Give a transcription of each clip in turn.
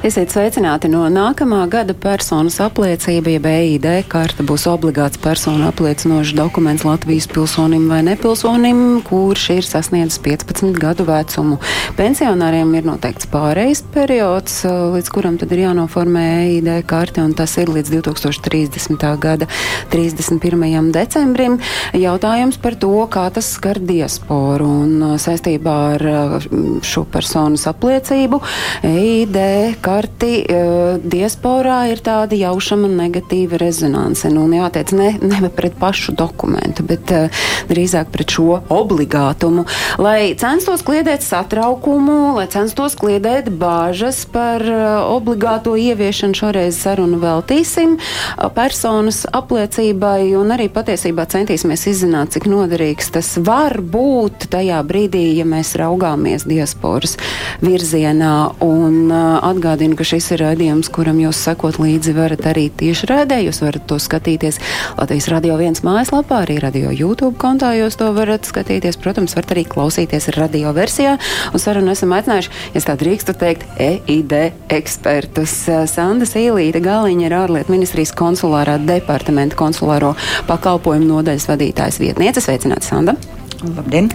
Esiet sveicināti no nākamā gada personas apliecība, jeb EID karta būs obligāts personu apliecinošs dokuments Latvijas pilsonim vai nepilsonim, kurš ir sasniedzis 15 gadu vecumu. Pensionāriem ir noteikts pārejas periods, līdz kuram tad ir jānoformē EID karti, un tas ir līdz 2030. gada 31. decembrim. Jautājums par to, kā tas skar diasporu un saistībā ar šo personas apliecību EID karti uh, diasporā ir tāda jaušama negatīva rezonance. Nu, jāteic, ne, ne pret pašu dokumentu, bet uh, drīzāk pret šo obligātumu. Lai censtos kliedēt satraukumu, lai censtos kliedēt bāžas par uh, obligāto ieviešanu, šoreiz sarunu veltīsim personas apliecībai un arī patiesībā centīsimies izzināt, cik noderīgs tas var būt tajā brīdī, ja mēs raugāmies diasporas virzienā un uh, atgādinu, ka šis ir raidījums, kuram jūs sekot līdzi varat arī tieši rādē. Jūs varat to skatīties Latvijas radio viens mājaslapā, arī radio YouTube kontā jūs to varat skatīties. Protams, varat arī klausīties radio versijā. Un sarunu esam aicinājuši, ja tā drīkstu teikt, EID ekspertus. Sanda Sīlīta Galiņa ir ārlietu ministrijas konsulārā departamenta konsulāro pakalpojumu nodaļas vadītājas vietniece. Sveicināti, Sanda! Labdien!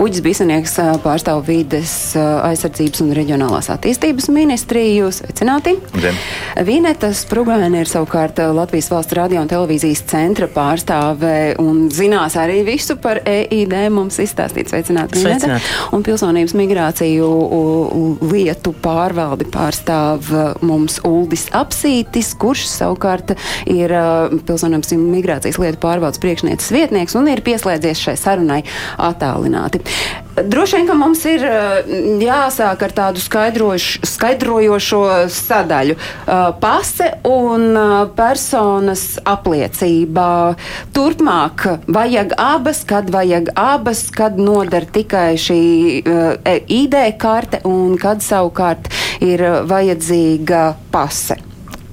Uģis Bisanieks pārstāv vides aizsardzības un reģionālās attīstības ministriju. Sveicināti! Labdien. Vinetas Prugāne ir savukārt Latvijas valsts radio un televīzijas centra pārstāve un zinās arī visu par EID mums izstāstīt. Sveicināti! Vineta. Un pilsonības migrāciju lietu pārvaldi pārstāv mums Uldis Apsītis, kurš savukārt ir pilsonības migrācijas lietu pārvaldes priekšnieces vietnieks un ir pieslēdzies šai sarunai attālināti. Droši vien, ka mums ir jāsāk ar tādu skaidrojošo sadaļu. Pase un personas apliecība. Turpmāk vajag abas, kad vajag abas, kad noder tikai šī ID karte un kad savukārt ir vajadzīga pase.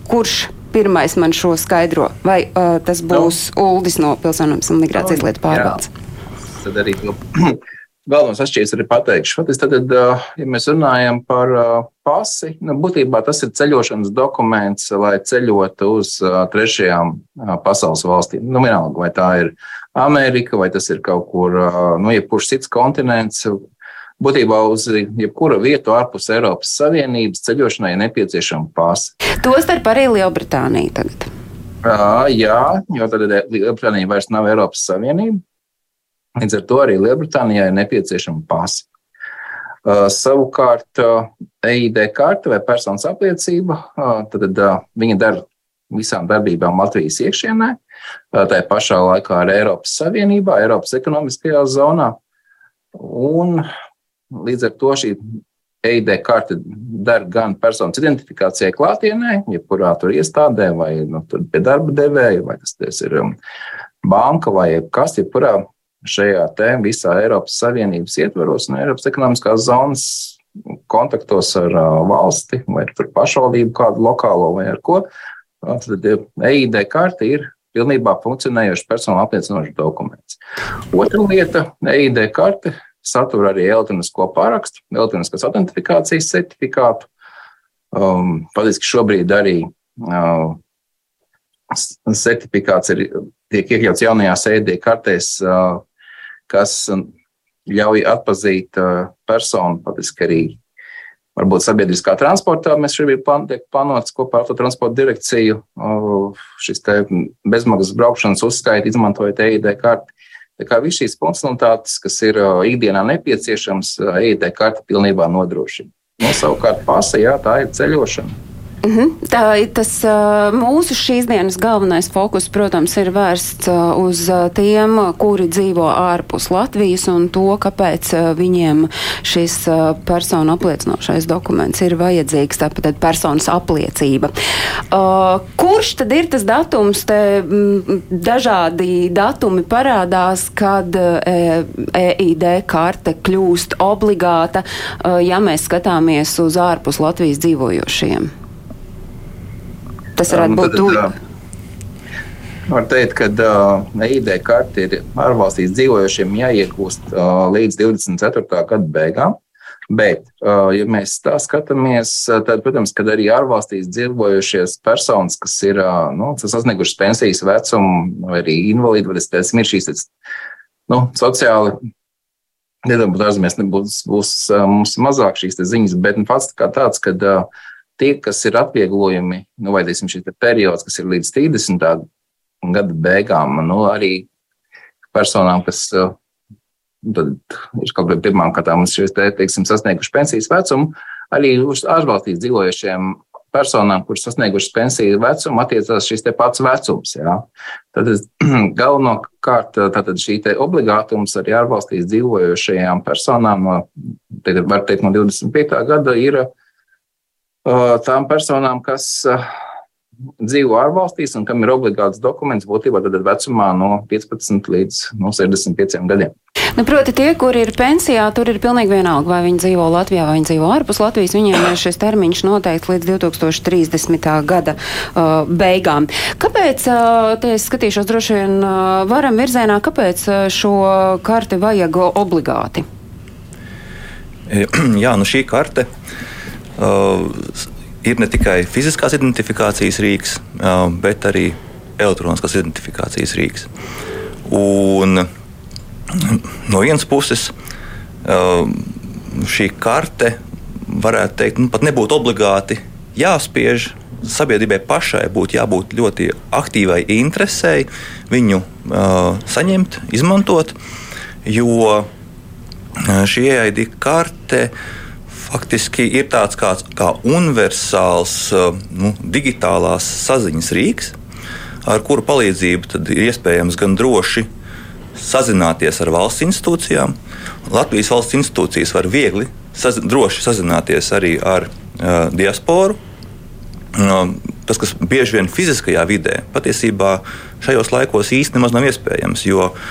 Kurš pirmais man šo skaidro? Vai uh, tas būs no. Uldis no Pilsonības un migrācijas lietu pārvaldes? Tad arī to galvenos atšķirības arī pateikšu. Tad, tad, ja mēs runājam par pasi, nu, būtībā tas ir ceļošanas dokuments, lai ceļotu uz trešajām pasaules valstīm. Nu, vienalga, vai tā ir Amerika, vai tas ir kaut kur, nu, jebkurš cits kontinents. Būtībā uz jebkura vietu ārpus Eiropas Savienības ceļošanai ir nepieciešama pasa. Tostarp arī Lielbritānija tagad. Jā, jo tad Lielbritānija vairs nav Eiropas Savienība. Līdz ar to arī Lielbritānijai ir nepieciešama pasa. Uh, savukārt, uh, EID karte vai personas apliecība, uh, tad uh, viņa dara visām darbībām Latvijas iekšienē, uh, tā pašā laikā arī Eiropas Savienībā, Eiropas ekonomiskajā zonā. Un līdz ar to šī EID karte dara gan personas identifikācijai klātienē, jebkurā tur iestādē, vai nu, tur pie darba devēja, vai tas ir um, banka vai kas, jebkurā šajā te visā Eiropas Savienības ietvaros un Eiropas ekonomiskās zonas kontaktos ar uh, valsti vai ar pašvaldību kādu lokālo vai ar ko, tad EID karte ir pilnībā funkcionējošs personu apliecinošs dokuments. Otra lieta - EID karte satur arī elektronisko pārakstu, elektroniskās autentifikācijas certifikātu. Um, Patiesībā šobrīd arī uh, certifikāts ir, tiek iekļauts jaunajās EID kartēs, kas ļauj atpazīt uh, personu, patiesībā arī varbūt sabiedriskā transportā. Mēs šobrīd tiek plānots kopā ar to transporta direkciju šis bezmaksas braukšanas uzskaiti, izmantojot EID karti. Tā kā visas šīs funkcionalitātes, kas ir ikdienā nepieciešamas, EID karta pilnībā nodrošina. No savukārt pasa, jā, tā ir ceļošana. Mm -hmm. Tā, tas mūsu šīs dienas galvenais fokus, protams, ir vērsts uz tiem, kuri dzīvo ārpus Latvijas un to, kāpēc viņiem šis personu apliecinošais dokuments ir vajadzīgs, tāpat personas apliecība. Kurš tad ir tas datums? Te dažādi datumi parādās, kad EID karte kļūst obligāta, ja mēs skatāmies uz ārpus Latvijas dzīvojošiem. Tas varētu būt tūlīt. Var teikt, ka uh, ID karte ir ārvalstīs dzīvojošiem jāiegūst uh, līdz 24. gada beigām. Bet, uh, ja mēs tā skatāmies, tad, protams, kad arī ārvalstīs dzīvojušies personas, kas ir uh, nu, sasniegušas pensijas vecumu, vai arī invalīdi, vai tas ir šīs nu, sociāli Nedabūt ārzemēs nebūs būs, mums mazāk šīs ziņas, bet nu, pats kā tāds, ka uh, tie, kas ir atvieglojumi, nu, vai teiksim, šis periods, kas ir līdz 30. gada beigām, nu, arī personām, kas tad, ir kaut kādā pirmām kārtām te, teiksim, sasnieguši pensijas vecumu, arī uz ārvalstīs dzīvojušiem personām, kuras sasniegušas pensiju vecumu, attiecās šis pats vecums. Jā. Tad galvenokārt tātad šī obligātums arī ārvalstīs dzīvojošajām personām, var teikt, no 25. gada ir tām personām, kas dzīvo ārvalstīs un kam ir obligāts dokuments, būtībā tad vecumā no 15 līdz no 65 gadiem. Nu, proti, tie, kuri ir pensijā, tur ir pilnīgi vienalga, vai viņi dzīvo Latvijā vai viņi dzīvo ārpus Latvijas. Viņiem ir šis termiņš noteikts līdz 2030. gada uh, beigām. Kāpēc, uh, te es skatīšos droši vien uh, varam virzienā, kāpēc uh, šo karti vajag obligāti? Jā, nu šī karte. Uh, ir ne tikai fiziskās identifikācijas rīks, uh, bet arī elektroniskās identifikācijas rīks. Un no vienas puses uh, šī karte, varētu teikt, nu, pat nebūtu obligāti jāspiež. Sabiedrībai pašai būtu jābūt ļoti aktīvai interesei viņu uh, saņemt, izmantot, jo šī EID karte uh, faktiski ir tāds kāds, kā universāls eh, nu, digitālās saziņas rīks, ar kuru palīdzību ir iespējams gan droši sazināties ar valsts institūcijām. Latvijas valsts institūcijas var viegli, saz, droši sazināties arī ar uh, diasporu. Uh, tas, kas bieži vien fiziskajā vidē, patiesībā šajos laikos īstenībā nav iespējams. Jo uh,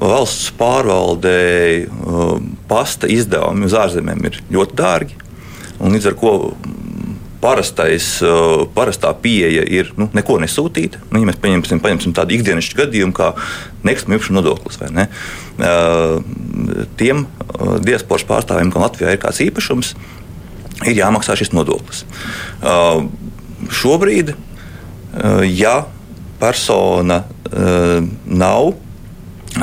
valsts pārvaldei um, pasta izdevumi uz ārzemēm ir ļoti dārgi. Līdz ar to parastais, uh, parastā pieeja ir nu, neko nesūtīt. Nu, ja mēs paņemsim, paņemsim tādu ikdienas gadījumu, kā nekustamā īpašuma nodoklis, ne? Uh, tiem uh, diasporas pārstāvjiem, kam Latvijā ir kāds īpašums, ir jāmaksā šis nodoklis. Šobrīd, ja persona nav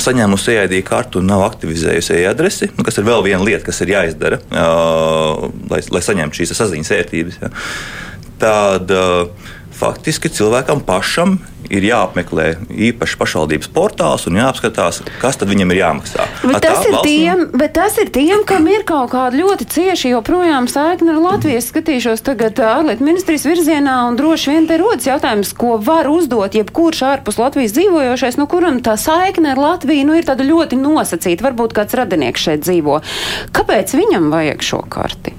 saņēmusi EID kartu un nav aktivizējusi e-adresi, nu, kas ir vēl viena lieta, kas ir jāizdara, uh, lai, lai saņemtu šīs saziņas vērtības. Ja. Tad uh, faktiski cilvēkam pašam ir jāapmeklē īpaši pašvaldības portāls un jāapskatās, kas tad viņam ir jāmaksā. Bet tas, ir tiem, bet tas ir tiem, kam ir kaut kāda ļoti cieša joprojām saikne ar Latviju. Es skatīšos tagad ārlietu ministrijas virzienā un droši vien te rodas jautājums, ko var uzdot jebkurš ārpus Latvijas dzīvojošais, no kuram tā saikne ar Latviju nu, ir tāda ļoti nosacīta. Varbūt kāds radinieks šeit dzīvo. Kāpēc viņam vajag šo karti?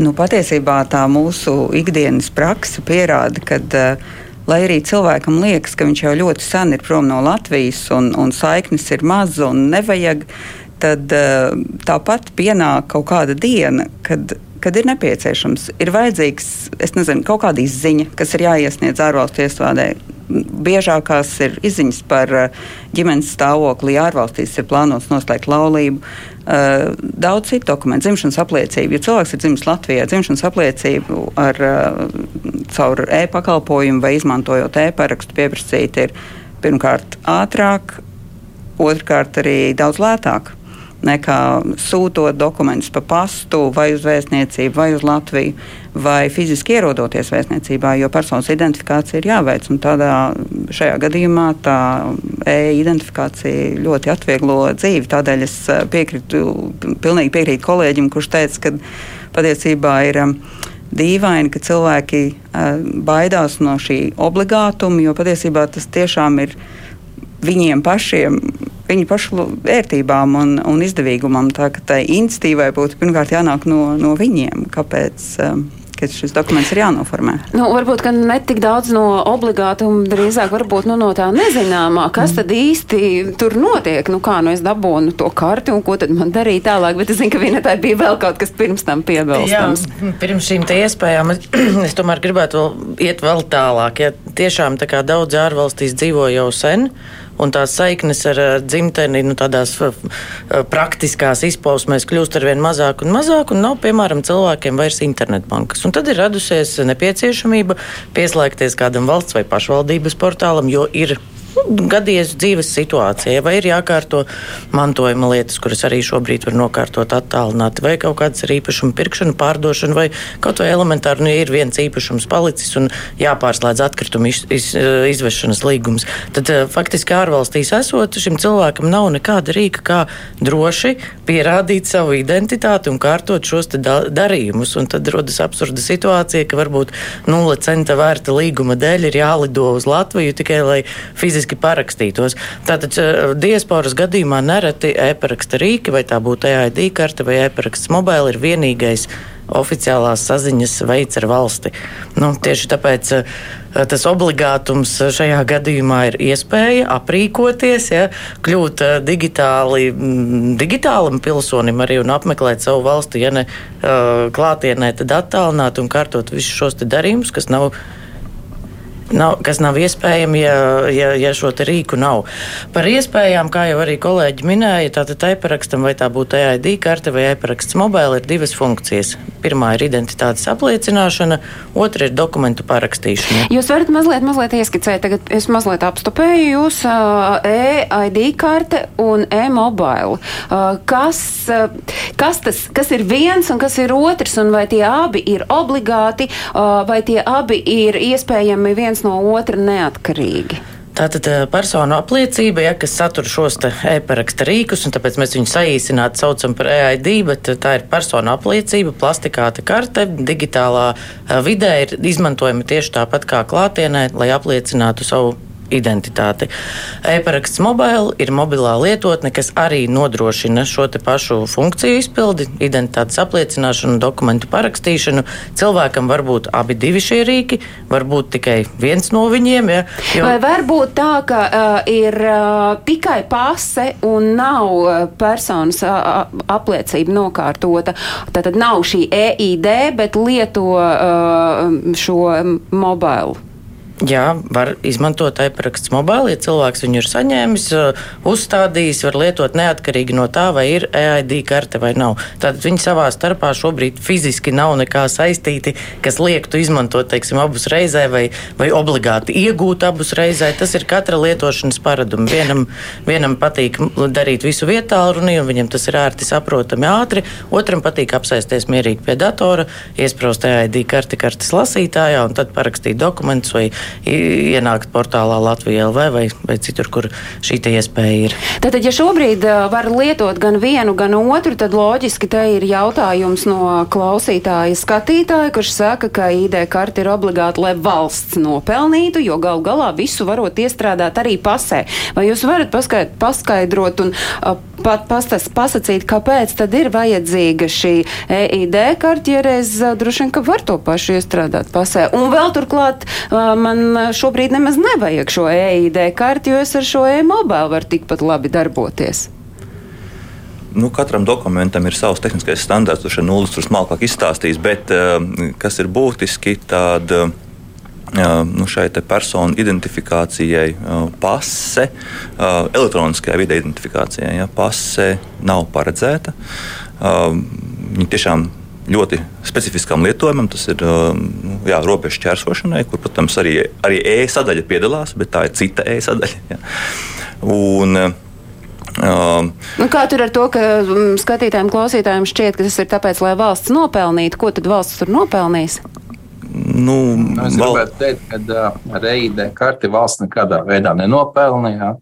Nu, patiesībā tā mūsu ikdienas praksa pierāda, ka uh, lai arī cilvēkam liekas, ka viņš jau ļoti sen ir prom no Latvijas un, un saiknes ir maz un nevajag, tad uh, tāpat pienāk kaut kāda diena, kad, kad ir nepieciešams, ir vajadzīgs, nezinu, kaut kāda izziņa, kas ir jāiesniedz ārvalstu iestādē. Biežākās ir izziņas par uh, ģimenes stāvokli, ārvalstīs ir plānots noslēgt laulību. Uh, daudz citu dokumentu, dzimšanas apliecību. Ja cilvēks ir dzimis Latvijā, dzimšanas apliecību ar uh, caur e-pakalpojumu vai izmantojot e-parakstu pieprasīt, ir pirmkārt ātrāk, otrkārt arī daudz lētāk nekā sūtot dokumentus pa pastu, vai uz vēstniecību, vai uz Latviju, vai fiziski ierodoties vēstniecībā, jo personas identifikācija ir jāveic. Tādā, šajā gadījumā tā e-identifikācija ļoti atvieglo dzīvi. Tādēļ es piekrītu, pilnīgi piekrītu kolēģim, kurš teica, ka patiesībā ir. Um, dīvaini, ka cilvēki uh, baidās no šī obligātuma, jo patiesībā tas tiešām ir viņiem pašiem, viņu pašu vērtībām un, un izdevīgumam. Tā ka tai inicitīvai būtu pirmkārt jānāk no, no viņiem. Kāpēc? Um, ka šis dokuments ir jānoformē. Nu, varbūt ne tik daudz no obligātuma, drīzāk varbūt, nu, no tā nezināmā, kas mm. tad īsti tur notiek. Nu, kā nu es dabūnu to karti un ko tad man darīt tālāk. Bet es zinu, ka vienai bija vēl kaut kas pirms tam piebilstams. Jā, pirms šīm iespējām es tomēr gribētu vēl iet vēl tālāk. Ja tiešām tā kā daudz ārvalstīs dzīvo jau sen un tās saiknes ar dzimteni nu, tādās praktiskās izpausmēs kļūst ar vien mazāk un mazāk, un nav, piemēram, cilvēkiem vairs internetbankas. Un tad ir radusies nepieciešamība pieslēgties kādam valsts vai pašvaldības portālam, jo ir nu, gadījies dzīves situācijai, vai ir jākārto mantojuma lietas, kuras arī šobrīd var nokārtot attālināti, vai kaut kādas ir īpašuma pirkšana, pārdošana, vai kaut vai elementāri, nu, ir viens īpašums palicis un jāpārslēdz atkritumu iz, iz, izvešanas līgums. Tad eh, faktiski ārvalstīs esot, šim cilvēkam nav nekāda rīka, kā droši pierādīt savu identitāti un kārtot šos da darījumus. Un tad rodas absurda situācija, ka varbūt nulle centa vērta līguma dēļ ir jālido uz Latviju tikai lai fiziski fiziski parakstītos. Tātad eh, diasporas gadījumā nereti e-paraksta rīki, vai tā būtu EID karte vai e-paraksts mobila, ir vienīgais oficiālās saziņas veids ar valsti. Nu, tieši tāpēc eh, tas obligātums šajā gadījumā ir iespēja aprīkoties, ja, kļūt eh, digitāli, mm, digitālam pilsonim arī un apmeklēt savu valsti, ja ne klātienē, tad attālināt un kārtot visus šos darījumus, kas nav nav, kas nav iespējami, ja, ja, ja šo rīku nav. Par iespējām, kā jau arī kolēģi minēja, tātad e-parakstam vai tā būtu EID karte vai e-paraksts mobila ir divas funkcijas. Pirmā ir identitātes apliecināšana, otra ir dokumentu parakstīšana. Jūs varat mazliet, mazliet ieskicēt, tagad es mazliet apstopēju jūs e-ID karte un e-mobile. Kas, kas, tas, kas ir viens un kas ir otrs, un vai tie abi ir obligāti, vai tie abi ir iespējami viens viens no otra neatkarīgi. Tātad eh, personu apliecība, ja, kas satur šos e-paraksta rīkus, un tāpēc mēs viņu saīsināti saucam par EID, bet eh, tā ir personu apliecība, plastikāta karte, digitālā eh, vidē ir izmantojama tieši tāpat kā klātienē, lai apliecinātu savu identitāti. E-paraksts mobile ir mobilā lietotne, kas arī nodrošina šo pašu funkciju izpildi, identitātes apliecināšanu, dokumentu parakstīšanu. Cilvēkam var būt abi šie rīki, varbūt tikai viens no viņiem. Ja, jo... Vai var būt tā, ka uh, ir uh, tikai pase un nav uh, personas uh, apliecība nokārtota? Tad nav šī EID, bet lieto uh, šo mobilu. Jā, var izmantot e-paraksts mobili. Ja cilvēks viņu ir saņēmis, uh, uzstādījis, var lietot neatkarīgi no tā, vai ir EID karte vai nav. Tātad viņi savā starpā šobrīd fiziski nav nekā saistīti, kas liektu izmantot, teiksim, abus reizē vai, vai obligāti iegūt abus reizē. Tas ir katra lietošanas paradums. Vienam, vienam patīk darīt visu vietā, runī, un viņam tas ir ērti saprotami ātri. Otram patīk apsēsties mierīgi pie datora, iesprāst EID karti kartes lasītājā un tad parakstīt dokumentus vai ienākt portālā Latvijā LV vai, vai citur, kur šī iespēja ir. Tātad, ja šobrīd var lietot gan vienu, gan otru, tad loģiski te ir jautājums no klausītāja skatītāja, kurš saka, ka ID karti ir obligāti, lai valsts nopelnītu, jo gal galā visu varot iestrādāt arī pasē. Vai jūs varat paskaidrot un pat pastas, pasacīt, kāpēc tad ir vajadzīga šī EID karti, ja reiz droši vien, ka var to pašu iestrādāt pasē. Un vēl turklāt man man šobrīd nemaz nevajag šo EID karti, jo es ar šo e-mobilu varu tikpat labi darboties. Nu, katram dokumentam ir savs tehniskais standarts, kurš ir nulles, tur smalkāk izstāstījis, bet uh, kas ir būtiski, tad uh, nu, šai personu identifikācijai uh, pase, elektroniskajai vidē identifikācijai, ja, pase nav paredzēta. Viņi tiešām ļoti specifiskam lietojumam. Tas ir nu, jā, robežu ķērsošanai, kur, protams, arī, arī e-sadaļa piedalās, bet tā ir cita e-sadaļa. Jā. Un, Uh, nu, kā tur ar to, ka um, skatītājiem, klausītājiem šķiet, ka tas ir tāpēc, lai valsts nopelnītu? Ko tad valsts tur nopelnīs? Nu, es gribētu teikt, ka uh, ar EID karti valsts nekādā veidā nenopelnīja.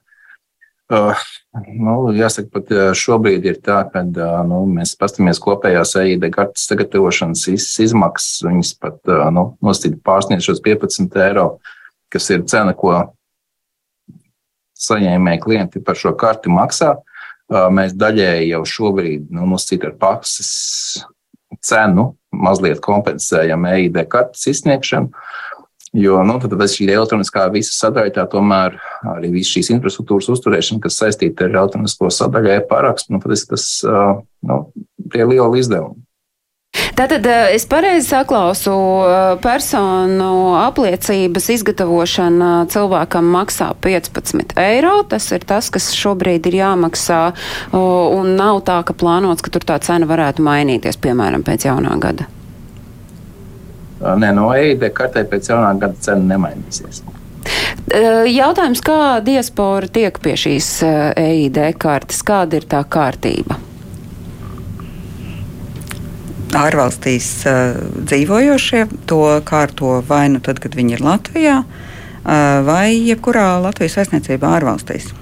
Uh, nu, jāsaka, pat šobrīd ir tā, ka uh, nu, mēs paskatāmies kopējās EID kartes sagatavošanas iz, izmaksas. Viņas pat uh, nu, nostīd pārsniedz šos 15 eiro, kas ir cena, ko saņēmēji klienti par šo karti maksā. Uh, mēs daļēji jau šobrīd nu, nosacīt ar pasas cenu mazliet kompensējam EID kartes izsniegšanu. Jo nu, šī elektroniskā visa sadaļa, tomēr arī visas šīs infrastruktūras uzturēšana, kas saistīta ar elektronisko sadaļu, e-parakstu, nu, tas nu, ir liela izdevuma. Tātad es pareizi saklausu, personu apliecības izgatavošana cilvēkam maksā 15 eiro. Tas ir tas, kas šobrīd ir jāmaksā, un nav tā, ka plānots, ka tur tā cena varētu mainīties, piemēram, pēc jaunā gada. Nē, no EID kartē pēc jaunā gada cena nemainīsies. Jautājums, kā diaspora tiek pie šīs EID kartes? Kāda ir tā kārtība? Ārvalstīs uh, dzīvojošie to kārto vai nu tad, kad viņi ir Latvijā, uh, vai jebkurā Latvijas vēstniecībā ārvalstīs.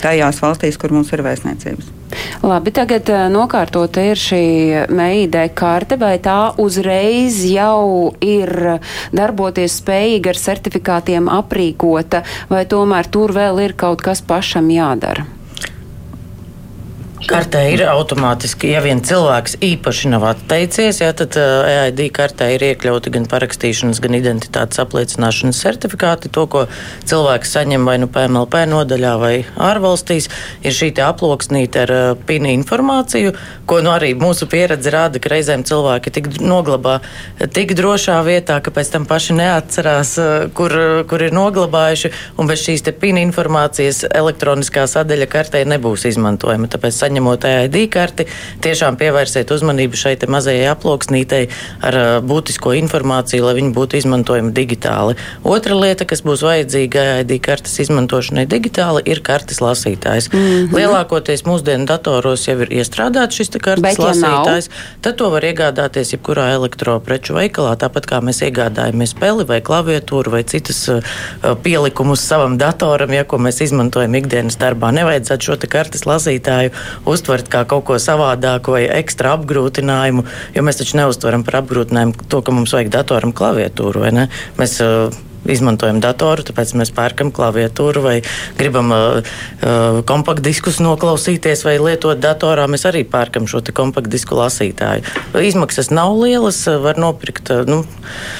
Tajās valstīs, kur mums ir vēstniecības. Labi, tagad uh, nokārtota ir šī meide karte, vai tā uzreiz jau ir darboties spējīga ar certifikātiem aprīkota, vai tomēr tur vēl ir kaut kas pašam jādara? Kartē ir automātiski, ja vien cilvēks īpaši nav atteicies, ja, tad EID kartē ir iekļauti gan parakstīšanas, gan identitātes apliecināšanas certifikāti. To, ko cilvēks saņem vai nu PMLP nodaļā vai ārvalstīs, ir šī aploksnīte ar uh, PIN informāciju, ko nu, arī mūsu pieredze rāda, ka reizēm cilvēki tik noglabā tik drošā vietā, ka pēc tam paši neatcerās, uh, kur, kur ir noglabājuši, un bez šīs PIN informācijas elektroniskā sadaļa kartē nebūs izmantojama. Tāpēc saņemot EID karti, tiešām pievērsiet uzmanību šai mazajai aploksnītei ar būtisko informāciju, lai viņi būtu izmantojami digitāli. Otra lieta, kas būs vajadzīga EID kartes izmantošanai digitāli, ir kartes lasītājs. Mm -hmm. Lielākoties mūsdienu datoros jau ir iestrādāts šis kartes Bet, lasītājs. Ja tad to var iegādāties jebkurā elektropreču veikalā, tāpat kā mēs iegādājamies peli vai klaviatūru vai citas uh, pielikumus savam datoram, ja ko mēs izmantojam ikdienas darbā. Nevajadzētu šo kartes lasītāju uztvert kā kaut ko savādāku vai ekstra apgrūtinājumu, jo mēs taču neuztveram par apgrūtinājumu to, ka mums vajag datoram klaviatūru. Mēs uh, izmantojam datoru, tāpēc mēs pērkam klaviatūru vai gribam uh, uh, kompaktdiskus noklausīties vai lietot datorā. Mēs arī pērkam šo kompaktdisku lasītāju. Izmaksas nav lielas, uh, var nopirkt. Uh, nu,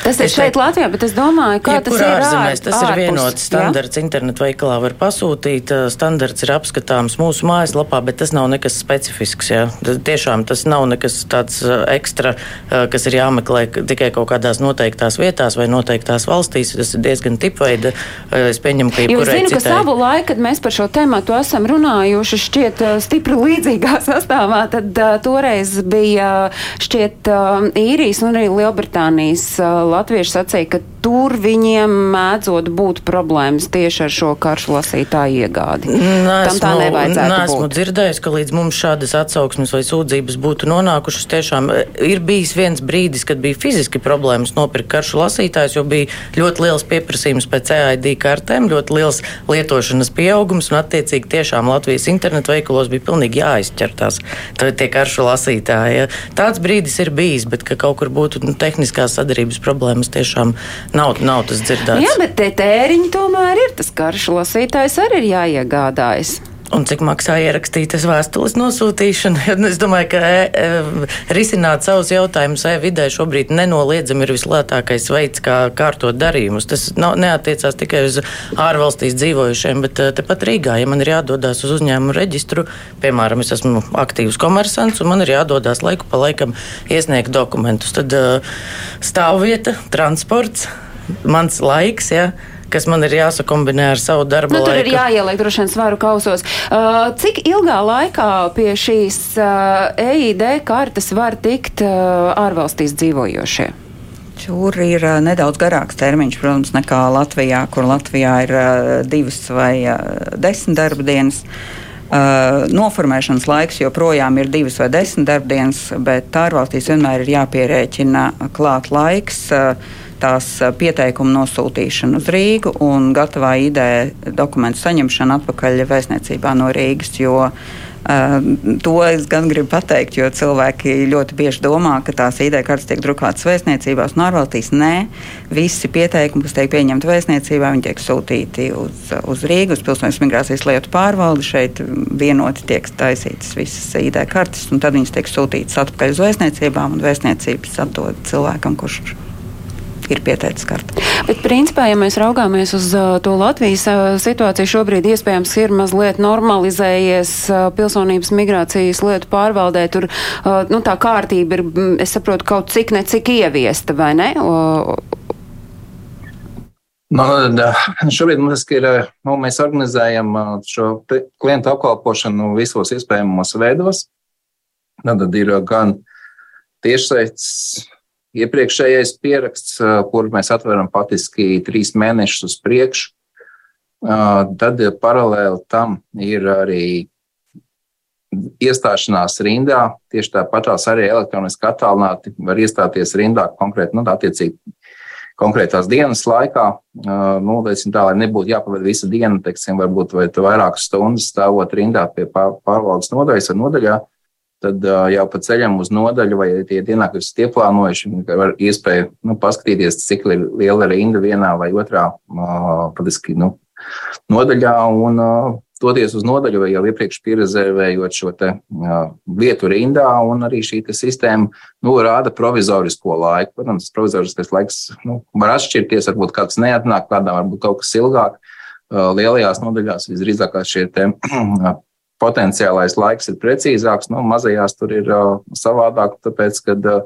tas ir šeit, teikt, Latvijā, bet es domāju, ka tas ir ārzemēs. Tas ārpus, ir vienots standarts. Internetu veikalā var pasūtīt. Standarts ir apskatāms mūsu mājaslapā, bet tas nav nekas specifisks. Ja? Tiešām tas nav nekas tāds ekstra, kas ir jāmeklē tikai kaut kādās noteiktās vietās vai noteiktās valstīs. Tas ir diezgan tipveida. Eh, es pieņemu, ka jau zinu, citai... ka savu laiku, kad mēs par šo tēmu esam runājuši, šķiet eh, stipri līdzīgā sastāvā, tad uh, toreiz bija šķiet uh, īrijas un arī Lielbritānijas uh, latvieši sacīja, ka tur viņiem mēdzot būt problēmas tieši ar šo karšu lasītāju iegādi. Nesmu, Tam tā nevajadzētu nesmu būt. dzirdējis, ka līdz mums šādas atsauksmes vai sūdzības būtu nonākušas. Tiešām ir bijis viens brīdis, kad bija fiziski problēmas nopirkt karšu lasītājus, jo bija ļoti liels pieprasījums pēc EID kartēm, ļoti liels lietošanas pieaugums, un attiecīgi tiešām Latvijas internetu veikalos bija pilnīgi jāizķer tās tie karšu lasītāji. Ja. Tāds brīdis ir bijis, bet ka kaut kur būtu nu, tehniskās sadarbības problēmas tiešām nav, nav tas dzirdēts. Jā, bet te tēriņi tomēr ir tas karšu lasītājs arī ir jāiegādājas. Un cik maksā ierakstītas vēstules nosūtīšana? Es domāju, ka e, e, risināt savus jautājumus e-vidē šobrīd nenoliedzami ir vislētākais veids, kā kārtot darījumus. Tas nav, neatiecās tikai uz ārvalstīs dzīvojušiem, bet e, tepat Rīgā, ja man ir jādodas uz uzņēmumu reģistru, piemēram, es esmu aktīvs komersants un man ir jādodas laiku pa laikam iesniegt dokumentus, tad e, stāvvieta, transports, mans laiks. Ja, kas man ir jāsakombinē ar savu darbu. Nu, tur laiku. ir jāieliek droši vien svaru kausos. Uh, cik ilgā laikā pie šīs uh, EID kartes var tikt uh, ārvalstīs dzīvojošie? Tur ir uh, nedaudz garāks termiņš, protams, nekā Latvijā, kur Latvijā ir uh, divas vai uh, desmit darba dienas. Uh, noformēšanas laiks joprojām ir divas vai desmit darbdienas, bet ārvalstīs vienmēr ir jāpierēķina klāt laiks. Uh, tās pieteikumu nosūtīšanu uz Rīgu un gatavā ideja dokumentu saņemšanu atpakaļ vēstniecībā no Rīgas. Jo, uh, To es gan gribu pateikt, jo cilvēki ļoti bieži domā, ka tās ID kartes tiek drukātas vēstniecībās un ārvalstīs. Nē, visi pieteikumi, kas tiek pieņemti vēstniecībā, viņi tiek sūtīti uz, uz Rīgu, uz Pilsonības migrācijas lietu pārvaldi. Šeit vienoti tiek taisītas visas ID kartes, un tad viņas tiek sūtītas atpakaļ uz vēstniecībām, un vēstniecības atdod cilvēkam, kurš ir pieteicis karti. Bet, principā, ja mēs raugāmies uz uh, to Latvijas uh, situāciju, šobrīd iespējams ir mazliet normalizējies uh, pilsonības migrācijas lietu pārvaldē. Tur nu, tā kārtība ir, mm, es saprotu, kaut cik necik ieviesta, vai ne? O, Nu, šobrīd mums ir, nu, mēs organizējam šo klientu apkalpošanu visos iespējamos veidos. Tad ir gan tiešsaistes iepriekšējais pieraksts, kur mēs atveram patiski trīs mēnešus uz priekšu. Tad paralēli tam ir arī iestāšanās rindā. Tieši tāpatās arī elektroniski attālināti var iestāties rindā konkrēti, nu, attiecīgi konkrētās dienas laikā. Nu, tā, lai nebūtu jāpavada visa diena, teiksim, varbūt vai vairākas stundas stāvot rindā pie pārvaldes nodaļas vai nodaļā tad jau pa ceļam uz nodaļu, vai tie dienā, kas ir ieplānojuši, var iespēju nu, paskatīties, cik liela rinda vienā vai otrā patiski, nu, nodaļā un doties uz nodaļu vai jau iepriekš pierezervējot šo te, vietu rindā, un arī šī sistēma nu, rāda provizorisko laiku. Protams, provizoriskais laiks nu, var atšķirties, varbūt kāds neatnāk, kādām varbūt kaut kas ilgāk. Lielajās nodaļās visdrīzāk šie te, potenciālais laiks ir precīzāks, nu, mazajās tur ir uh, savādāk, tāpēc, ka uh,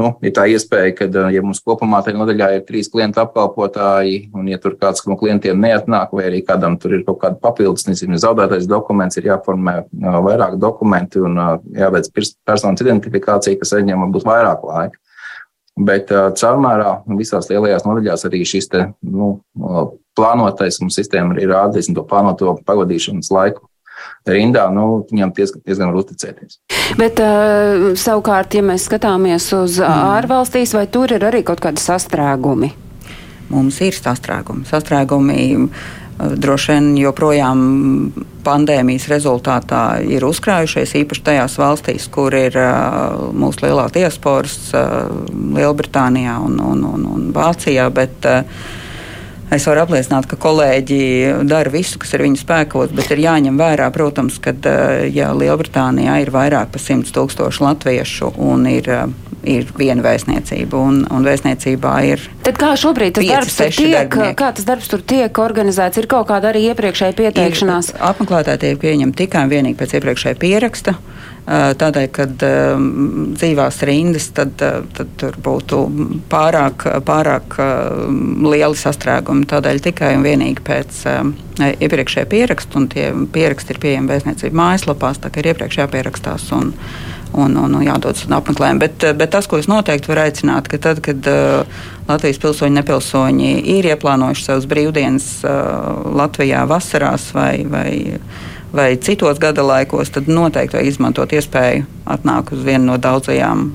nu, ir tā iespēja, ka, uh, ja mums kopumā tajā nodaļā ir trīs klientu apkalpotāji, un ja tur kāds no klientiem neatnāk, vai arī kādam tur ir kaut kāda papildus, nezinu, zaudētais dokuments, ir jāformē uh, vairāk dokumenti un uh, jāveic personas identifikācija, kas aizņem varbūt vairāk laika. Bet uh, caurmērā visās lielajās nodaļās arī šis te, nu, plānotais mums sistēma ir rādījis to plānoto pavadīšanas laiku rindā, nu, viņam diezgan, diezgan var uzticēties. Bet uh, savukārt, ja mēs skatāmies uz mm. ārvalstīs, vai tur ir arī kaut kādi sastrēgumi? Mums ir sastrēgumi. Sastrēgumi uh, droši vien joprojām pandēmijas rezultātā ir uzkrājušies, īpaši tajās valstīs, kur ir uh, mūsu lielā diasporas, uh, Lielbritānijā un, un, un, un Vācijā. Bet, uh, Es varu apliecināt, ka kolēģi dara visu, kas ir viņu spēkos, bet ir jāņem vērā, protams, ka eh, ja Lielbritānijā ir vairāk par 100 tūkstošu latviešu un ir, eh, ir viena vēstniecība, un, un vēstniecībā ir. Tad kā šobrīd tas 5, darbs tur tiek, darbinieki. kā tas darbs tur tiek organizēts? Ir kaut kāda arī iepriekšēja pieteikšanās? Ir, apmeklētāji tiek pieņemti tikai un vienīgi pēc iepriekšēja pieraksta. Tādēļ, kad dzīvās rindas, tad, tad tur būtu pārāk, pārāk lieli sastrēgumi. Tādēļ tikai un vienīgi pēc iepriekšējā pieraksta, un tie pieraksti ir pieejami vēstniecību mājaslapās, tā kā ir iepriekš jāpierakstās. Un, un, un, un jādodas uz apmeklējumu. Bet, bet tas, ko es noteikti varu aicināt, ka tad, kad uh, Latvijas pilsoņi, nepilsoņi ir ieplānojuši savus brīvdienas uh, Latvijā vasarās vai, vai vai citos gada laikos, tad noteikti vajag izmantot iespēju atnākt uz vienu no daudzajām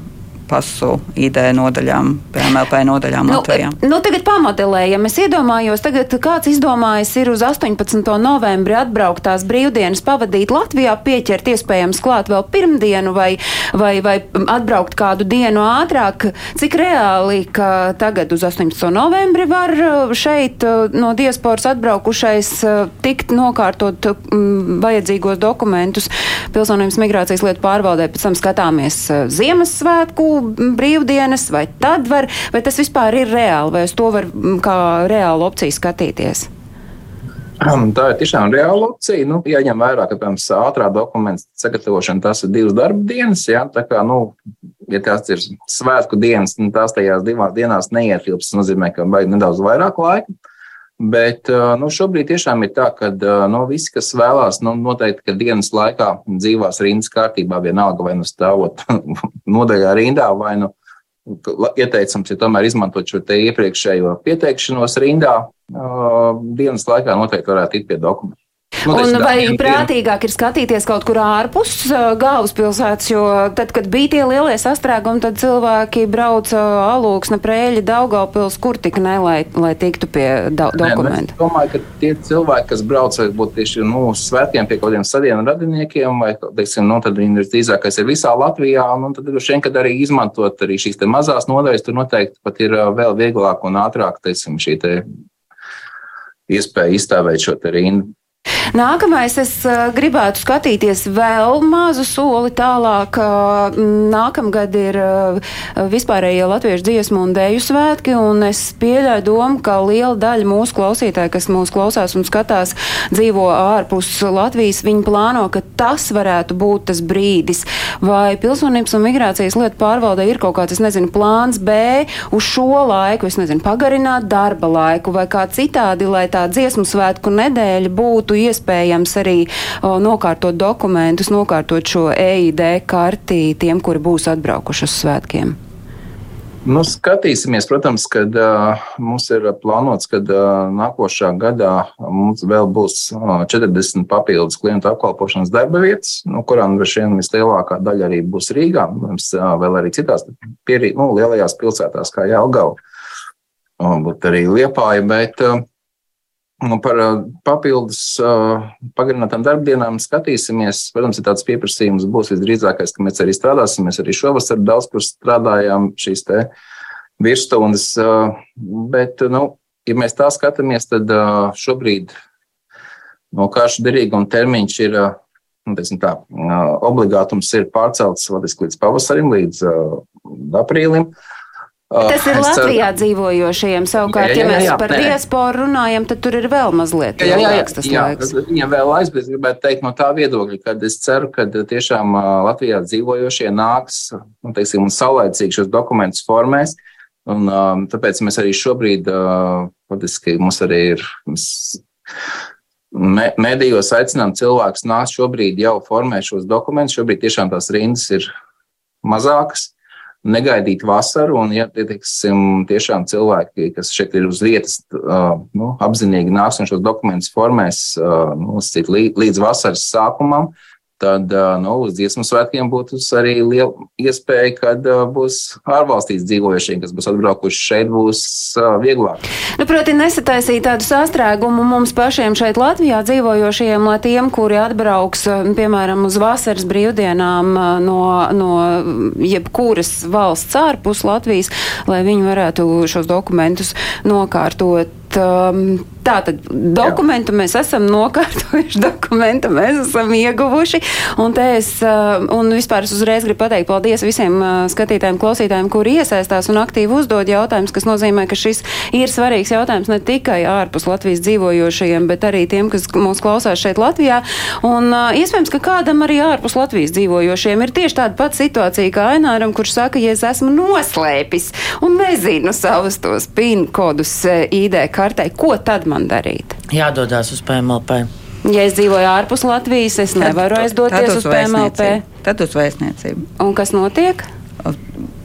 pasu ID nodaļām, PMLP nodaļām nu, Latvijā. Nu, tagad pamodelējam. Es iedomājos, tagad kāds izdomājis ir uz 18. novembri atbraukt tās brīvdienas pavadīt Latvijā, pieķert iespējams klāt vēl pirmdienu vai, vai, vai atbraukt kādu dienu ātrāk. Cik reāli, ka tagad uz 18. novembri var uh, šeit uh, no diasporas atbraukušais uh, tikt nokārtot m, vajadzīgos dokumentus pilsonības migrācijas lietu pārvaldē, pēc tam skatāmies Ziemassvētku brīvdienas, vai tad var, vai tas vispār ir reāli, vai uz to var kā reālu opciju skatīties? Tā ir tiešām reāla opcija. Nu, jāņem vērā, ka piemēram, ātrā dokumenta sagatavošana tas ir divas darba dienas. Ja? Tā kā, nu, ja tās ir svētku dienas, tad nu, tās tajās divās dienās neietilps. Tas nozīmē, ka vajag nedaudz vairāk laika. Bet nu, šobrīd tiešām ir tā, ka nu, visi, kas vēlās, nu, noteikti, ka dienas laikā dzīvās rindas kārtībā, vienalga vai nu stāvot nodaļā rindā, vai nu ieteicams ir tomēr izmantot šo iepriekšējo pieteikšanos rindā. Dienas laikā noteikti varētu tikt pie dokumentu. Nu, Un vai prātīgāk ir skatīties kaut kur ārpus uh, galvaspilsētas, jo tad, kad bija tie lielie sastrēgumi, tad cilvēki brauca alūksne, prēļi, Daugavpils, kur tik ne, lai, lai tiktu pie do Nē, nu, dokumentu. Es domāju, ka tie cilvēki, kas brauc varbūt tieši nu, uz svētkiem pie kaut kādiem sadienu radiniekiem, vai teiksim, nu, tad viņi ir drīzākais ir visā Latvijā, un tad droši vien, kad arī izmantot arī šīs te mazās nodaļas, tur noteikti pat ir ā, vēl vieglāk un ātrāk, teiksim, šī te iespēja izstāvēt šo te rindu. Nākamais es gribētu skatīties vēl mazu soli tālāk. Nākamgad ir vispārējie latviešu dziesmu un dēļu svētki, un es pieļauju domu, ka liela daļa mūsu klausītāji, kas mūs klausās un skatās, dzīvo ārpus Latvijas, viņi plāno, ka tas varētu būt tas brīdis. Vai pilsonības un migrācijas lietu pārvaldē ir kaut kāds, es nezinu, plāns B uz šo laiku, es nezinu, pagarināt darba laiku vai kā citādi, lai tā dziesmu svētku nedēļa būtu iespējams arī o, nokārtot dokumentus, nokārtot šo EID karti tiem, kuri būs atbraukuši uz svētkiem. Nu, skatīsimies, protams, kad uh, mums ir plānots, ka uh, nākošā gadā mums vēl būs uh, 40 papildus klientu apkalpošanas darba vietas, no kurām droši vien vislielākā daļa arī būs Rīgā. Mums uh, vēl arī citās pierī, nu, lielajās pilsētās, kā Jālgava, uh, būt arī Liepāja, bet uh, nu, par uh, papildus uh, pagarinātām darbdienām skatīsimies. Protams, ir tāds pieprasījums būs visdrīzākais, ka mēs arī strādāsim. Mēs arī šovasar daudz kur strādājām šīs virsstundas, uh, bet, nu, ja mēs tā skatāmies, tad šobrīd no karšu derīguma termiņš ir, nu, tā, obligātums ir pārcelts vadiski līdz pavasarim, līdz aprīlim. Uh, Tas ir es ceru- Latvijā dzīvojošiem. Savukārt, Jā, jā, ja jā, mēs jā, par nē. diasporu runājam, tad tur ir vēl mazliet Jā, jā, jā, tas jā, laiks. Viņam vēl aizbrauc, gribētu teikt no tā viedokļa, ka es ceru, ka tiešām ā, Latvijā dzīvojošie nāks nu, teiksim, un saulēcīgi šos dokumentus formēs. Un, um, tāpēc mēs arī šobrīd, uh, patiesībā mums arī ir. Mēs, me- Mēdījos aicinām cilvēkus nākt šobrīd jau formēt šos dokumentus. Šobrīd tiešām tās rindas ir mazākas. Negaidīt vasaru, un, ja tie teiksim, tiešām cilvēki, kas šeit ir uz vietas, nu, apzinīgi nāks un šos dokumentus formēs nu, līdz vasaras sākumam, tad nu, uz dziesmu svētkiem būtu arī liela iespēja, kad būs ārvalstīs dzīvojušie, kas būs atbraukuši šeit, būs vieglāk. Nu, proti, nesataisīt tādu sastrēgumu mums pašiem šeit Latvijā dzīvojošiem, lai tiem, kuri atbrauks, piemēram, uz vasaras brīvdienām no, no jebkuras valsts ārpus Latvijas, lai viņi varētu šos dokumentus nokārtot. Um, Tātad dokumentu mēs esam nokārtojuši, dokumentu mēs esam ieguvuši. Un, es, uh, un vispār es uzreiz gribu pateikt paldies visiem uh, skatītājiem, klausītājiem, kuri iesaistās un aktīvi uzdod jautājumus, kas nozīmē, ka šis ir svarīgs jautājums ne tikai ārpus Latvijas dzīvojošajiem, bet arī tiem, kas mūs klausās šeit Latvijā. Un uh, iespējams, ka kādam arī ārpus Latvijas dzīvojošiem ir tieši tāda pati situācija kā Aināram, kurš saka, ja es esmu noslēpis un nezinu savus tos PIN kodus uh, ID kartei, ko tad man darīt? Jādodas uz PMLP. Ja es dzīvoju ārpus Latvijas, es nevaru aizdoties uz PMLP. vēstniecību. Tad uz vēstniecību. Un kas notiek?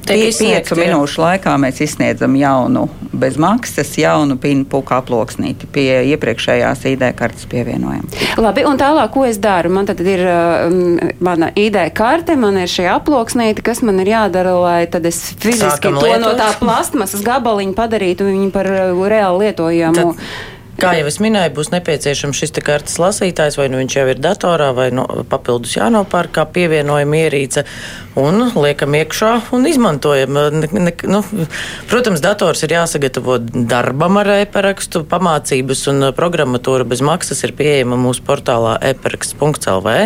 Piecu minūšu laikā mēs izsniedzam jaunu, bez maksas, jaunu pinu puku aploksnīti pie iepriekšējās ID kartes pievienojuma. Labi, un tālāk, ko es daru? Man tad ir um, mana ID karte, man ir šī aploksnīte, kas man ir jādara, lai tad es fiziski Sākam to no lietot. tā plastmasas gabaliņa padarītu viņu par uh, reāli lietojamu. Tad- Kā jau es minēju, būs nepieciešams šis te kartes lasītājs, vai nu viņš jau ir datorā, vai no, papildus jānopērk kā pievienojuma ierīce, un liekam iekšā un izmantojam. Ne, ne, nu, protams, dators ir jāsagatavo darbam ar e-parakstu, pamācības un programmatūra bez maksas ir pieejama mūsu portālā e-paraksts.lv.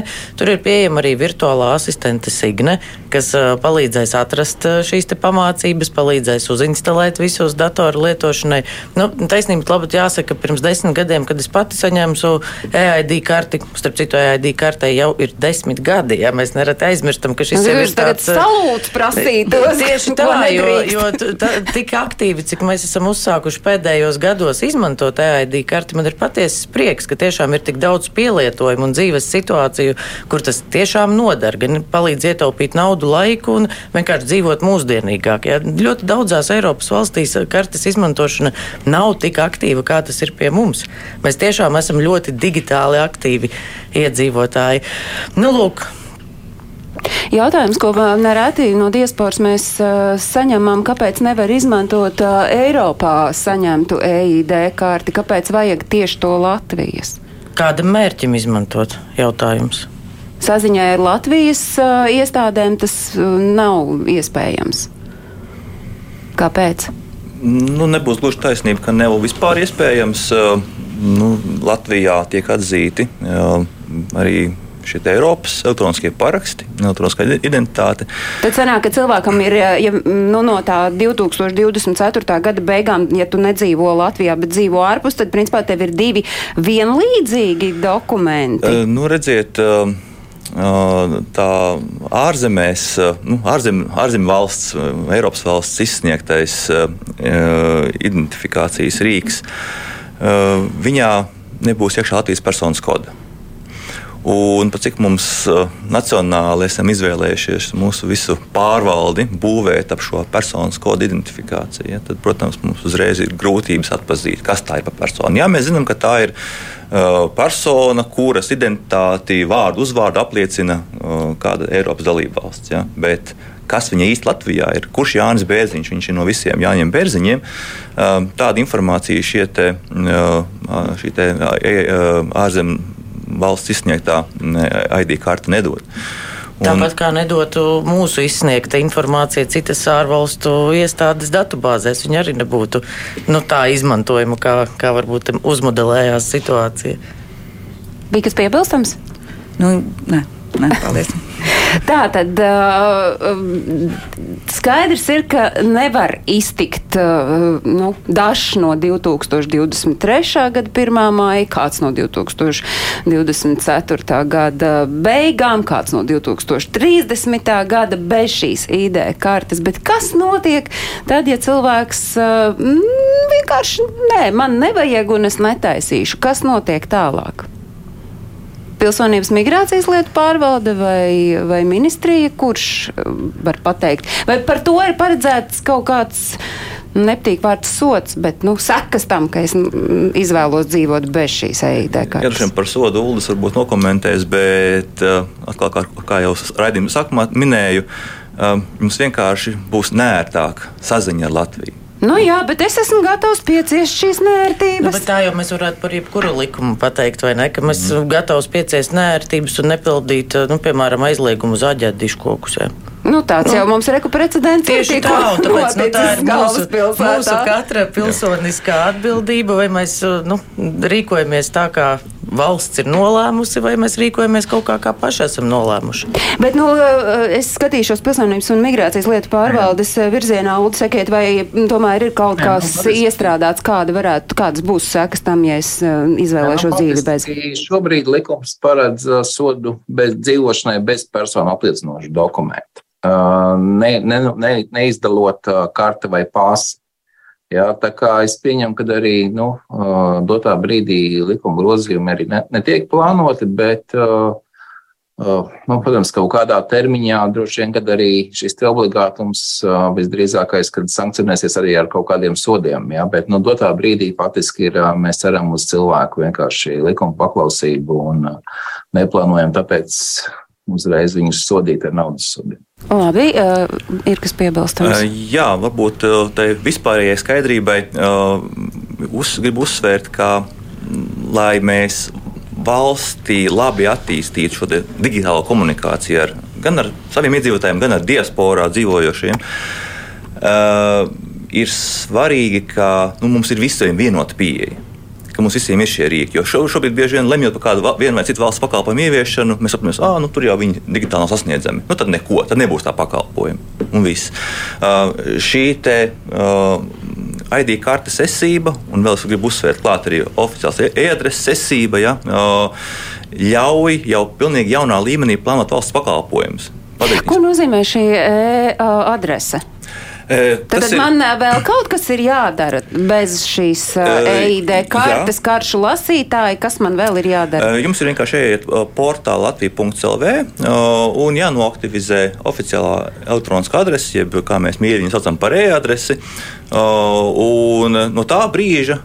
Tur ir pieejama arī virtuālā asistente Signe, kas palīdzēs atrast šīs pamācības, palīdzēs uzinstalēt visus datoru lietošanai. Nu, taisnība labāk jāsaka, pirms desmit gadiem, kad es pati saņēmu savu EID karti, starp citu, EID kartei jau ir desmit gadi. Ja mēs nereti aizmirstam, ka šis jau ir tāds ā, salūts prasītos. Tieši tā, jo, jo tā, tik aktīvi, cik mēs esam uzsākuši pēdējos gados izmantot EID karti, man ir patiesas prieks, ka tiešām ir tik daudz pielietojumu un dzīves situāciju, kur tas tiešām nodara, gan palīdz ietaupīt naudu, laiku un vienkārši dzīvot mūsdienīgāk. Ja? Ļoti daudzās Eiropas valstīs kartes izmantošana nav tik aktīva, kā tas ir pie pie mums. Mēs tiešām esam ļoti digitāli aktīvi iedzīvotāji. Nu, lūk, Jautājums, ko nereti no diasporas mēs uh, saņemam, kāpēc nevar izmantot uh, Eiropā saņemtu EID karti, kāpēc vajag tieši to Latvijas? Kādam mērķim izmantot jautājums? Saziņā ar Latvijas uh, iestādēm tas nav iespējams. Kāpēc? Nu, nebūs gluži taisnība, ka nav vispār iespējams. Nu, Latvijā tiek atzīti arī šie Eiropas elektroniskie paraksti, elektroniskā identitāte. Tad sanāk, ka cilvēkam ir ja, nu, no tā 2024. gada beigām, ja tu nedzīvo Latvijā, bet dzīvo ārpus, tad principā tev ir divi vienlīdzīgi dokumenti. Uh, nu, redziet, uh, tā ārzemēs, nu, ārzem, ārzemju valsts, Eiropas valsts izsniegtais identifikācijas rīks, viņā nebūs iekšā Latvijas personas koda. Un pat cik mums uh, nacionāli esam izvēlējušies mūsu visu pārvaldi būvēt ap šo personas kodu identifikāciju, ja, tad, protams, mums uzreiz ir grūtības atpazīt, kas tā ir par personu. Jā, mēs zinām, ka tā ir persona, kuras identitāti, vārdu, uzvārdu apliecina uh, kāda Eiropas dalība valsts. Ja, bet, kas viņa īsti Latvijā ir, kurš Jānis Bērziņš. Viņš ir no visiem Jāņiem Bērziņiem. Uh, tāda informācija šie te, šī te ārzemju valsts izsniegtā ID karte nedod. Tāpat kā nedotu mūsu izsniegta informācija citas ārvalstu iestādes datubāzēs, viņa arī nebūtu nu, tā izmantojama, kā, kā varbūt uzmodelējās situācija. Bija kas piebilstams? Nu, nē, nē, paldies. Tā tad skaidrs ir, ka nevar iztikt nu, dažs no 2023. gada 1. maija, kāds no 2024. gada beigām, kāds no 2030. gada bez šīs ID kartes. Bet kas notiek tad, ja cilvēks uh, vienkārši nē, man nevajag un es netaisīšu? Kas notiek tālāk? Pilsonības migrācijas lietu pārvalde vai, vai ministrija, kurš eh, var pateikt? Vai par to ir paredzēts kaut kāds nepatīk vārds sots, bet nu, sekas tam, ka es izvēlos dzīvot bez šīs EID kartes. Jā, par sodu Uldis varbūt nokomentēs, bet uh, atkal, kā, kā jau raidījuma sākumā minēju, uh, mums vienkārši būs nērtāk saziņa ar Latviju. Nu, jā, bet es esmu gatavs pieciest šīs nērtības. Nu, tā jau mēs varētu par jebkuru likumu pateikt, vai ne? Ka mēs esam mm. gatavi pieciest nērtības un nepildīt, nu, piemēram, aizliegumu zaģēt diškokus. Jā. Nu, tāds nu, jau mums ir precedents. Tieši tā, un tāpēc nu, tā ir mūsu, mūsu katra pilsoniskā atbildība, vai mēs nu, rīkojamies tā, kā valsts ir nolēmusi, vai mēs rīkojamies kaut kā, kā paši esam nolēmuši. Bet nu, es skatīšos pilsonības un migrācijas lietu pārvaldes virzienā, Ulu, sakiet, vai tomēr ir kaut kas Jā, nu, iestrādāts, kāda varētu, kādas būs sekas tam, ja es izvēlēšos nu, dzīvi bez. Šobrīd likums paredz sodu bez dzīvošanai bez personu apliecinošu dokumentu ne, ne, ne, neizdalot karti vai pāsi. Jā, tā kā es pieņemu, ka arī nu, dotā brīdī likuma grozījumi arī ne, netiek plānoti, bet, nu, protams, kaut kādā termiņā droši vien, kad arī šis obligātums visdrīzākais, kad sankcionēsies arī ar kaut kādiem sodiem. Jā, bet nu, dotā brīdī faktiski ir, mēs ceram uz cilvēku vienkārši likuma paklausību un neplānojam tāpēc uzreiz viņus sodīt ar naudas sodiem. Labi, uh, ir kas piebilstams? Uh, jā, varbūt uh, tai vispārējai skaidrībai uh, uz, gribu uzsvērt, ka lai mēs valstī labi attīstītu šo digitālo komunikāciju ar, gan ar saviem iedzīvotājiem, gan ar diasporā dzīvojošiem. Uh, ir svarīgi, ka nu, mums ir visiem vienota pieeja ka mums visiem ir šie rīki. Jo šo, šobrīd bieži vien lemjot par kādu vienu vai citu valsts pakalpojumu ieviešanu, mēs saprotam, ka nu, tur jau viņi digitāli nav sasniedzami. Nu, tad neko, tad nebūs tā pakalpojuma. Un viss. Uh, šī te, uh, ID kartes esība, un vēl es gribu uzsvērt, klāt arī oficiāls e-adreses esība, ja, uh, ļauj jau pilnīgi jaunā līmenī plānot valsts pakalpojumus. Ko nozīmē šī e-adrese? Tad, tad ir... man vēl kaut kas ir jādara bez šīs EID kartes, karšu lasītāji. Kas man vēl ir jādara? Jums ir vienkārši jāiet portālā latvija.lv un jānoaktivizē oficiālā elektroniskā adrese, jeb kā mēs viņu saucam par e-adresi. Un no tā brīža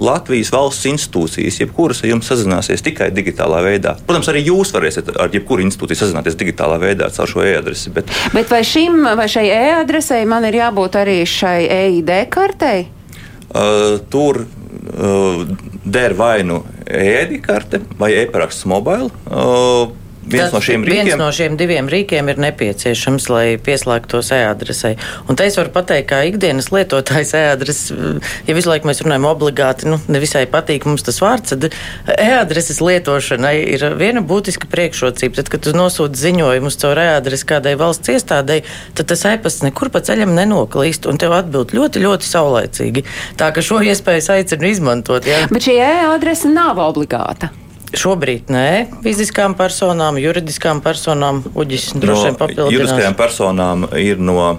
Latvijas valsts institūcijas, jebkuras ar jums sazināsies tikai digitālā veidā. Protams, arī jūs varēsiet ar jebkuru institūciju sazināties digitālā veidā caur šo e-adresi. Bet, Bet vai, šim, vai šai e-adresei man ir jābūt arī šai EID kartei? uh, tur uh, der vai nu e-karte vai e-paraksts mobile. Uh, Viens Tas no šiem Viens rīkiem no šiem diviem rīkiem ir nepieciešams, lai pieslēgtos e-adresei. Un te es varu pateikt, kā ikdienas lietotājs e-adreses, ja visu laiku mēs runājam obligāti, nu, nevisai patīk mums tas vārds, tad e-adreses lietošanai ir viena būtiska priekšrocība. Tad, kad tu nosūti ziņojumus caur e-adresi kādai valsts iestādei, tad tas e-pasts nekur pa ceļam nenoklīst un tev atbild ļoti, ļoti saulaicīgi. Tā ka šo iespēju es aicinu izmantot. Ja? Bet šī e-adrese nav obligāta. Šobrīd nē, fiziskām personām, juridiskām personām, uģis droši vien no papildinās. juridiskajām personām ir no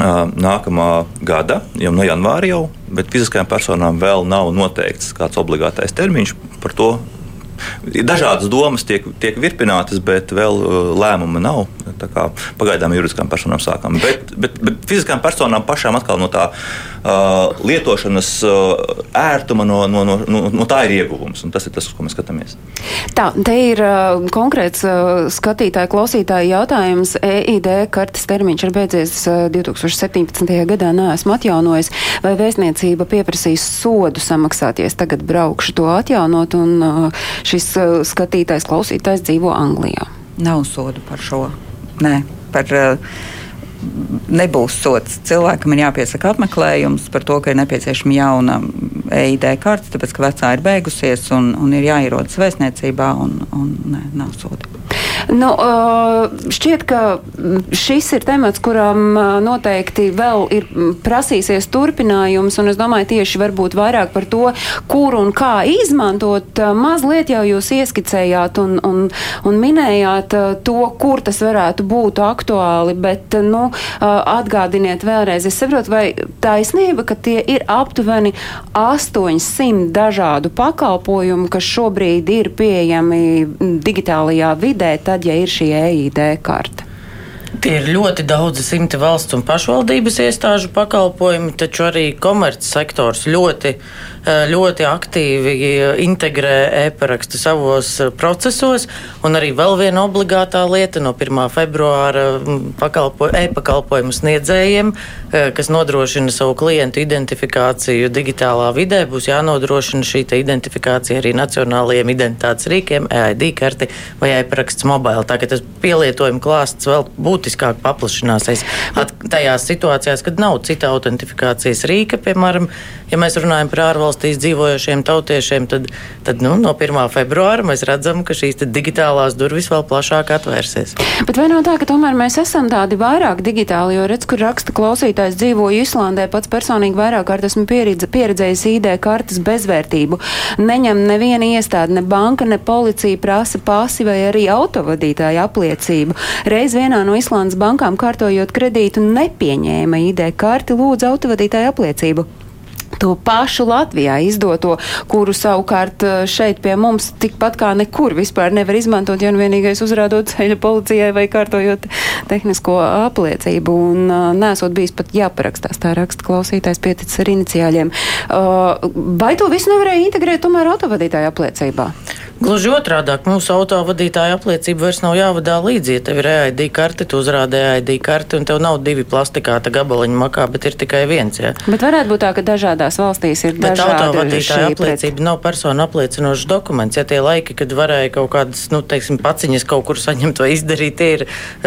nākamā gada, jau no janvāra jau, bet fiziskajām personām vēl nav noteikts kāds obligātais termiņš par to. Dažādas domas tiek, tiek virpinātas, bet vēl lēmuma nav. Pagaidām juridiskām personām sākam. Bet, bet, bet fiziskām personām pašām atkal no tā lietošanas uh, ērtuma, no, no, no, no, no tā ir ieguvums. un Tas ir tas, uz ko mēs skatāmies. Tā, te ir uh, konkrēts uh, skatītāju, klausītāju jautājums. EID kartes termiņš ir beidzies uh, 2017. gadā, neesmu atjaunojis. Vai vēstniecība pieprasīs sodu samaksāties? Tagad braukšu to atjaunot, un uh, šis uh, skatītājs, klausītājs dzīvo Anglijā. Nav sodu par šo. Nē, par. Uh, Nebūs sots. Cilvēkam ir jāpiesaka apmeklējums par to, ka ir nepieciešama jauna EID karte, tāpēc ka vecā ir beigusies un, un ir jāierodas vēstniecībā, un, un nē, nav sodu. Nu, uh, šķiet, ka šis ir temats, kuram uh, noteikti vēl ir prasīsies turpinājums, un es domāju tieši varbūt vairāk par to, kur un kā izmantot. Uh, mazliet jau jūs ieskicējāt un, un, un minējāt to, kur tas varētu būt aktuāli, bet, nu, atgādiniet vēlreiz, es saprotu, vai taisnība, ka tie ir aptuveni 800 dažādu pakalpojumu, kas šobrīd ir pieejami digitālajā vidē, tad, ja ir šī EID karte. Tie ir ļoti daudzi simti valsts un pašvaldības iestāžu pakalpojumi, taču arī komercsektors ļoti, ļoti aktīvi integrē e-parakstu savos procesos. Un arī vēl viena obligātā lieta no 1. februāra pakalpo, e-pakalpojumu sniedzējiem, kas nodrošina savu klientu identifikāciju digitālā vidē, būs jānodrošina šī identifikācija arī nacionālajiem identitātes rīkiem, EID karti vai e-paraksts mobile. Tā ka tas pielietojuma klāsts vēl būtiskāk paplašināsies tajās situācijās, kad nav cita autentifikācijas rīka, piemēram, ja mēs runājam par ārvalstīs dzīvojošiem tautiešiem, tad, tad nu, no 1. februāra mēs redzam, ka šīs digitālās durvis vēl plašāk atvērsies. Bet vai nav tā, ka tomēr mēs esam tādi vairāk digitāli, jo redz, kur raksta klausītājs dzīvoju Islandē, pats personīgi vairāk kārt esmu pieredze, pieredzējis ID kartes bezvērtību. Neņem neviena iestāde, ne banka, ne policija prasa pasi vai arī autovadītāja apliecību. Reiz vienā no Islandes bankām kārtojot kredītu nepieņēma ID karti, lūdza autovadītāja apliecību to pašu Latvijā izdoto, kuru savukārt šeit pie mums tikpat kā nekur vispār nevar izmantot, ja nu vienīgais uzrādot ceļa policijai vai kārtojot tehnisko apliecību. Un uh, nesot bijis pat jāparakstās, tā raksta klausītājs pieticis ar iniciāļiem. Uh, vai to visu nevarēja integrēt tomēr autovadītāja apliecībā? Gluži otrādi, mūsu autovadītāja apliecība vairs nav jāvadā līdzi. Ja tev ir EID karte, tu uzrādi EID karti, un tev nav divi plastikāta gabaliņi makā, bet ir tikai viens. Ja. Bet varētu būt tā, ka dažādās valstīs ir bet dažādi autovadītāja apliecība pret... nav persona apliecinošs dokuments. Ja tie laiki, kad varēja kaut kādas, nu, teiksim, paciņas kaut kur saņemt vai izdarīt, tie ir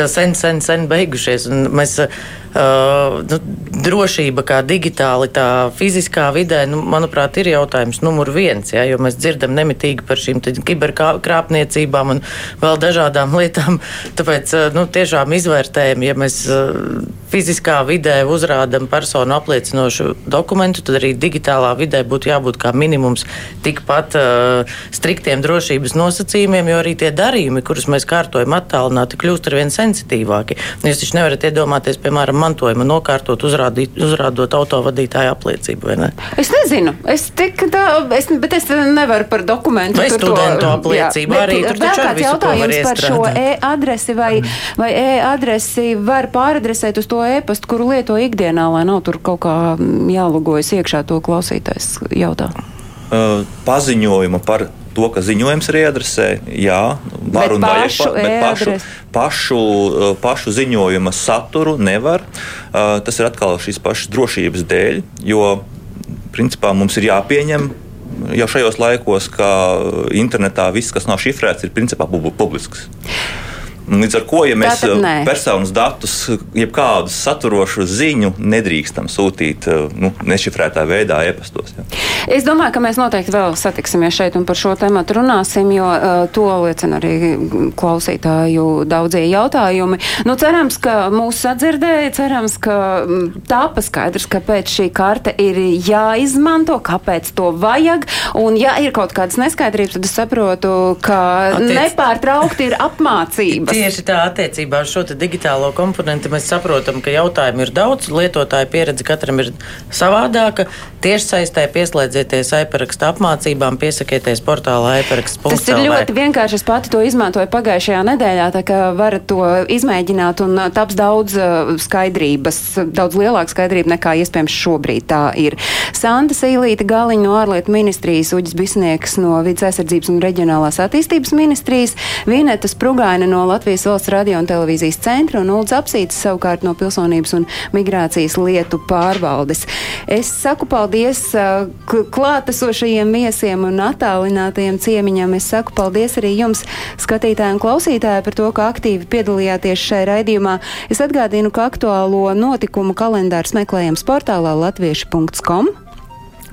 sen, sen, sen beigušies. Un mēs, uh, nu, drošība kā digitāli, tā fiziskā vidē, nu, manuprāt, ir jautājums numur viens, ja, jo mēs dzirdam nemitīgi par šīm kiberkrāpniecībām un vēl dažādām lietām. Tāpēc nu, tiešām izvērtējam, ja mēs fiziskā vidē uzrādām personu apliecinošu dokumentu, tad arī digitālā vidē būtu jābūt kā minimums tikpat uh, striktiem drošības nosacījumiem, jo arī tie darījumi, kurus mēs kārtojam attālināti, kļūst ar vien sensitīvāki. Jūs taču nevarat iedomāties, piemēram, mantojuma nokārtot, uzrādīt, uzrādot autovadītāju apliecību, vai ne? Es nezinu, es tik tā, es, bet es nevaru par dokumentu. Vai studentu apliecību jā, arī tur visu, ko var par šo e-adresi vai, vai e-adresi var pāradresēt uz to e-pastu, kuru lieto ikdienā, lai nav tur kaut kā jālogojas iekšā to klausītājs jautā. uh, paziņojuma par to, ka ziņojums ir e-adresē, jā, var un vajag, pašu pa- bet pašu, pašu, pašu ziņojuma saturu nevar. Tas ir atkal šīs pašas drošības dēļ, jo principā mums ir jāpieņem. Jau šajos laikos, ka internetā viss, kas nav šifrēts, ir principā pub- publisks. Līdz ar to, ja mēs uh, personas datus, jebkādu saturošu ziņu nedrīkstam sūtīt uh, nu, nešifrētā veidā, e-pastos. Ja. Es domāju, ka mēs noteikti vēl satiksimies šeit un par šo tēmu runāsim, jo uh, to liecina arī klausītāju daudzie jautājumi. Nu, cerams, ka mūs sadzirdēja, cerams, ka mm, tāpa skaidrs, kāpēc šī karte ir jāizmanto, kāpēc to vajag. Un, ja ir kaut kādas neskaidrības, tad es saprotu, ka Attiec- nepārtraukti ir apmācības. Tieši tā attiecībā uz šo digitālo komponentu mēs saprotam, ka jautājumu ir daudz, lietotāja pieredze katram ir savādāka. Tieši saistē pieslēdzieties iParaksta apmācībām, piesakieties portālā iParaksta. Tas ir ļoti vienkārši. Es pati to izmantoju pagājušajā nedēļā, tā kā varat to izmēģināt un uh, taps daudz uh, skaidrības, daudz lielāka skaidrība nekā iespējams šobrīd tā ir. Santa Sīlīta Galiņa no ārlietu ministrijas, Uģis Bisnieks no Vides aizsardzības un reģionālās attīstības ministrijas, Vinetas Prugaina no Latvijas valsts radio un televīzijas centra un Ulds Apsītis savukārt no pilsonības un migrācijas lietu pārvaldes. Es saku paldies uh, klātesošajiem viesiem un attālinātajiem ciemiņam. Es saku paldies arī jums, skatītāji un klausītāji, par to, ka aktīvi piedalījāties šajā raidījumā. Es atgādinu, ka aktuālo notikumu kalendārs meklējams portālā latvieši.com.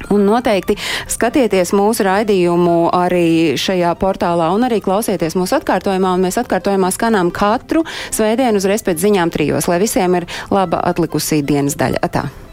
Un noteikti skatieties mūsu raidījumu arī šajā portālā un arī klausieties mūsu atkārtojumā. Mēs atkārtojumā skanām katru svētdienu uzreiz pēc ziņām trijos, lai visiem ir laba atlikusī dienas daļa. Atā.